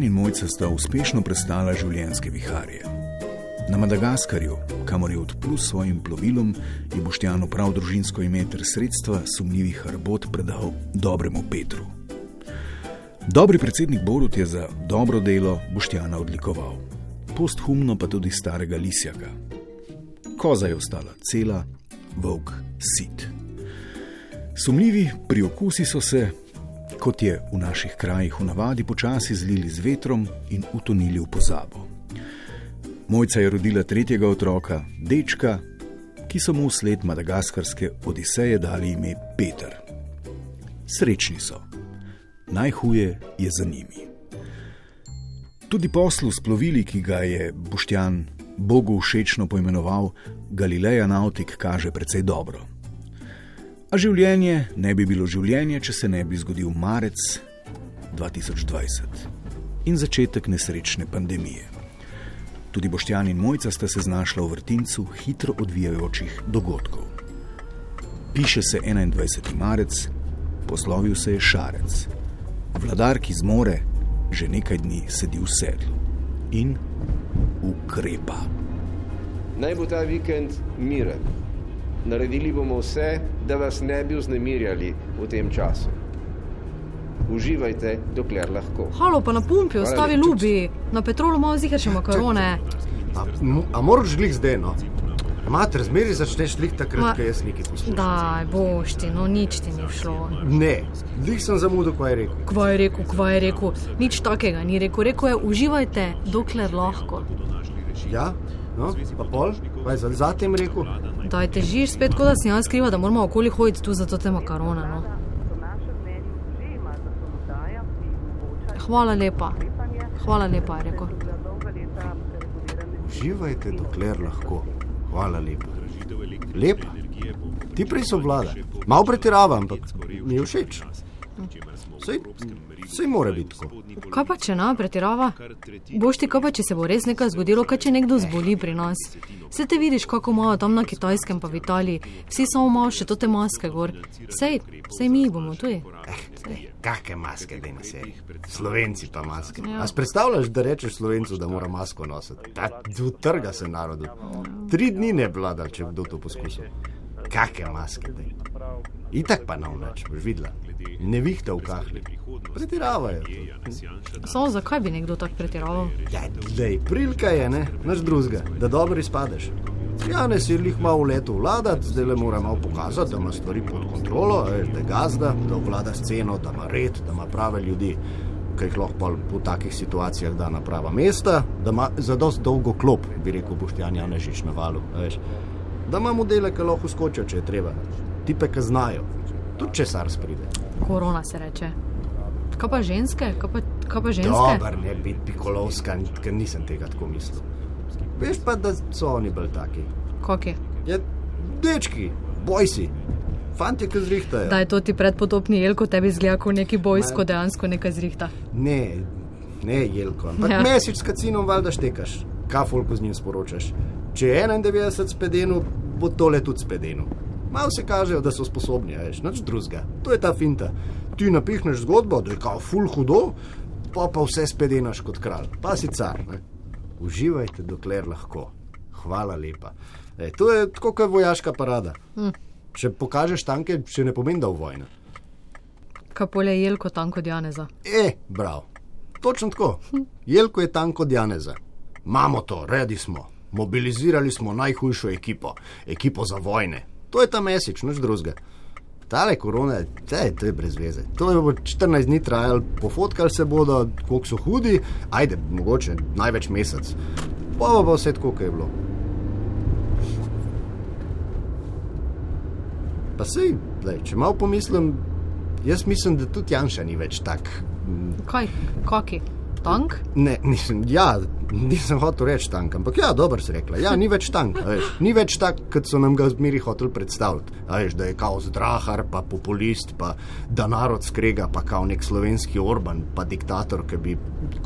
Boštjan in Mojca sta uspešno prestala življenjske viharje. Na Madagaskarju, kamor je odplul s svojim plovilom, je Boštjan prav družinsko ime ter sredstva sumljivih arbot predal dobremu Petru. Dobri predsednik Borut je za dobro delo Boštjana odlikoval, posthumno pa tudi starega Lisjaka. Koza je ostala cela, volk sit. Sumljivi priokusi so se, kot je v naših krajih v navadi, počasi zlili z vetrom in utonili v pozabo. Mojca je rodila tretjega otroka, dečka, ki so mu sled madagaskarske odiseje dali ime Peter. Srečni so, najhuje je za njimi. Tudi poslu s plovili, ki ga je Boštjan Bogu všečno poimenoval Galileja Nautik, kaže precej dobro. A življenje ne bi bilo življenje, če se ne bi zgodil marec 2020 in začetek nesrečne pandemije. Tudi Boštjan in Mojca sta se znašla v vrtincu hitro odvijajočih dogodkov. Piše se 21. marec, poslovil se je Šarec. Vladar, ki zmore, že nekaj dni sedi v sedlu in ukrepa. Naj bo ta vikend miren. Naredili bomo vse, da vas ne bi vznemirjali v tem času. Uživajte, dokler lahko. Halo, pa na pumpi, ostavi ljubi, na petrolu malo zihar še makarone. A, a moraš glih zdaj, no? Mater, zmeri začneš lih Ma- takrat, ko jaz nekaj poslušam. Daj, boš ti, no nič ti ni šlo. Ne, lih sem zamudil, ko je rekel. Kva je rekel, kva je rekel, nič takega ni rekel. Rekel je, uživajte, dokler lahko. Ja, no, pa pol, pa je za- zatem rekel. Daj te žiš spet, kot da si jaz skriva, da moramo okoli hoditi tu za to te makarone. No. Hvala lepa, hvala lepa, je rekel. Uživajte, dokler lahko. Hvala lepa. Lepa. Ti prej so vlada. Mal pretiravam, ampak mi je všeč. Sej, sej mora biti tako. Kaj pa če na pretirava? Boš ti kaj pa, če se bo res nekaj zgodilo, kaj če nekdo zboli pri nas? Vse te vidiš, kako imajo tam na kitajskem, pa v Italiji, vsi samo imajo še te maske gor. Sej, sej mi jih bomo tudi. Kakšne maske, da ima se? Slovenci pa maske. Ja. A si predstavljaš, da rečeš slovencu, da mora masko nositi? Ta utrga se narodu. Tri dni ne vlada, če kdo to poskusil. Kakšne maske, da Itak pa na noč, boš videla. Ne vihta v kahli. Pretiravajo. Samo zakaj bi nekdo tako pretiraval? Ja, lej, prilika je, ne, naš drugega, da dobro izpadeš. Janez je jih malo leto vladati, zdaj le mora malo pokazati, da ima stvari pod kontrolo, da je gazda, da vlada sceno, da ima red, da ima prave ljudi, ki jih lahko v takih situacijah da na prava mesta, da ima za dost dolgo klop, bi rekel Boštjan Janežič na valu. veš. Da ima modele, ki lahko skočijo, če je treba, tipe, ki znajo, tudi če sars pride. Korona se reče. Kaj pa ženske? Kaj pa, kaj pa ženske? Dobar, ne biti pikolovska, ker nisem tega tako mislil. Veš pa, da so oni bolj taki. Kaki? Ja, dečki, boj si, fanti, ki zrihtajajo. Da je to ti predpotopni jelko, tebi zgleda kot neki bojsko dejansko nekaj zrihta. Ne, ne, Jelko. Ampak Ja. mesec s kacinom valjda štekaš, kafolko z njim sporočaš. Če je 91 spedenu, bo tole tudi spedenu. Malo se kažejo, da so sposobni, veš, nič drugega. To je ta finta. Ti napihneš zgodbo, da je kao ful hudo, pa pa vse spedenaš kot kralj, pa si car. Ne? Uživajte, dokler lahko. Hvala lepa. E, to je tako, kot je vojaška parada. Hm. Če pokažeš tanke, še ne pomeni, da v vojni. Kaj polje jelko tanko Janeza. E, prav. Točno tako. Jelko je tam kot Janeza. Imamo to, redi smo. Mobilizirali smo najhujšo ekipo, ekipo za vojne. To je ta mesec, noč drugega. Tale korona, te, to je brez veze. To je bo 14 dni trajalo, pofotkali se bodo, koliko so hudi, ajde, mogoče največ mesec. Pa bo pa vse tako, kot je bilo. Pa sej, lej, če malo pomislim, jaz mislim, da tudi Janša ni več tak. mm, Kaj? Kaki? Tank? Ne, nisem, ja, nisem hotel reči tank, ampak ja, dobro si rekla. Ja, ni več tank, veš, ni več tak, kot so nam ga zmeri hoteli predstavljati. Veš, da je kao zdrahar, pa populist, pa da narod skrega, pa kao nek slovenski Orban, pa diktator, ki bi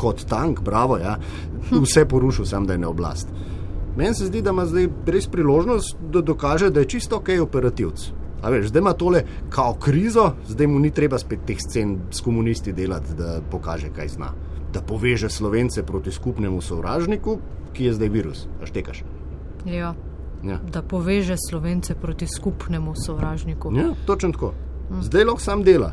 kot tank, bravo, ja, vse porušil, sam da je na oblast. Meni se zdi, da ima zdaj res priložnost, da dokaže, da je čisto ok operativc. A veš, zdaj ima tole kao krizo, zdaj mu ni treba spet teh scen s komunisti delati, da pokaže, kaj zna. Da poveže slovence proti skupnemu sovražniku, ki je zdaj virus. Aštekaš. Ja. Ja. Da poveže slovence proti skupnemu sovražniku. Ja, točno tako. Zdaj lahko sam dela.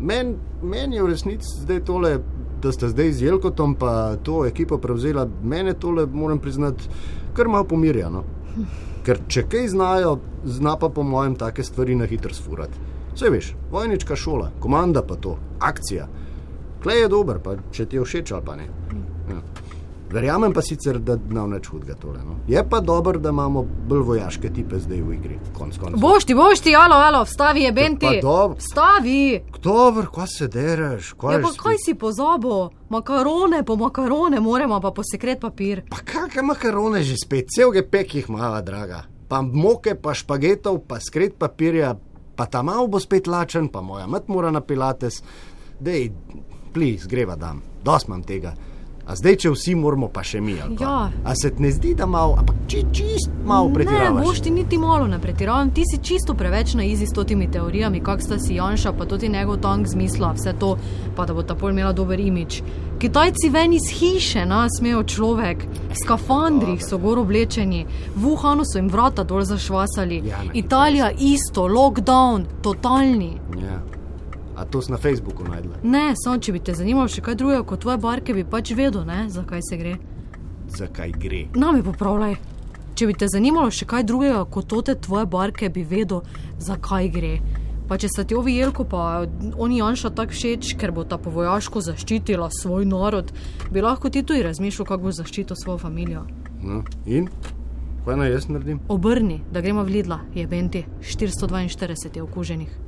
Meni men je v resnici zdaj tole, da ste zdaj z Jelkotom pa to ekipo prevzela, mene tole, moram priznati, kar malo pomirja. No? Ker če kaj znajo, zna pa po mojem take stvari na hitro sfurati. Vse veš, vojnička šola, komanda pa to, akcija. Klej je dober, pa če ti je všeč ali pa ne. Ja. Verjamem pa sicer, da nam neč hudega tole. No. Je pa dobro, da imamo bolj vojaške tipe zdaj v igri. Konc koncev. Bošti, bošti, alo, alo, vstavi je Benti. dobro. Vstavi. Kdo vr, ko se dereš? Ja, pa kaj si pozabil? Makarone, po makarone, moramo pa po sekret papir. Pa kakšne makarone že spet, cel gepek jih mala, draga. Pa moke, pa špagetov, pa skret papirja, pa ta mal bo spet lačen, pa moja mat mora na pilates. Dej, plis, greva dam, dos imam tega. A zdaj, če vsi moramo, pa še mi. Ja. A se ti ne zdi, da malo, ampak či, čist malo Ne, pretiravaš? boš ti niti malo ne pretiravam, ti si čisto preveč na izi s totimi teorijami, kak sta si Janša, pa tudi njegov tank zmisla, vse to, pa da bo ta pol imela dober imič. Kitajci ven iz hiše, nas smejo človek, v skafandrih so gor oblečeni, v Wuhanu so jim vrata dol zašvasali, Ja, Italija isto, lockdown, totalni. Ja. A to si na Facebooku najdla? Ne, samo če bi te zanimalo še kaj drugega kot tvoje barke, bi pač vedel, ne, zakaj se gre. Zakaj gre? Nami popravljaj. Če bi te zanimalo še kaj drugega kot tote tvoje barke, bi vedel, zakaj gre. Pa če se ti ovi jelko, pa oni Janša tako všeč, ker bo ta po vojaško zaščitila svoj narod, bi lahko ti tudi razmišljal, kako bo zaščitil svojo družino. No, in? Kaj naj jaz naredim? Obrni, da gremo v Lidla, je Benti, 442 je okuženih.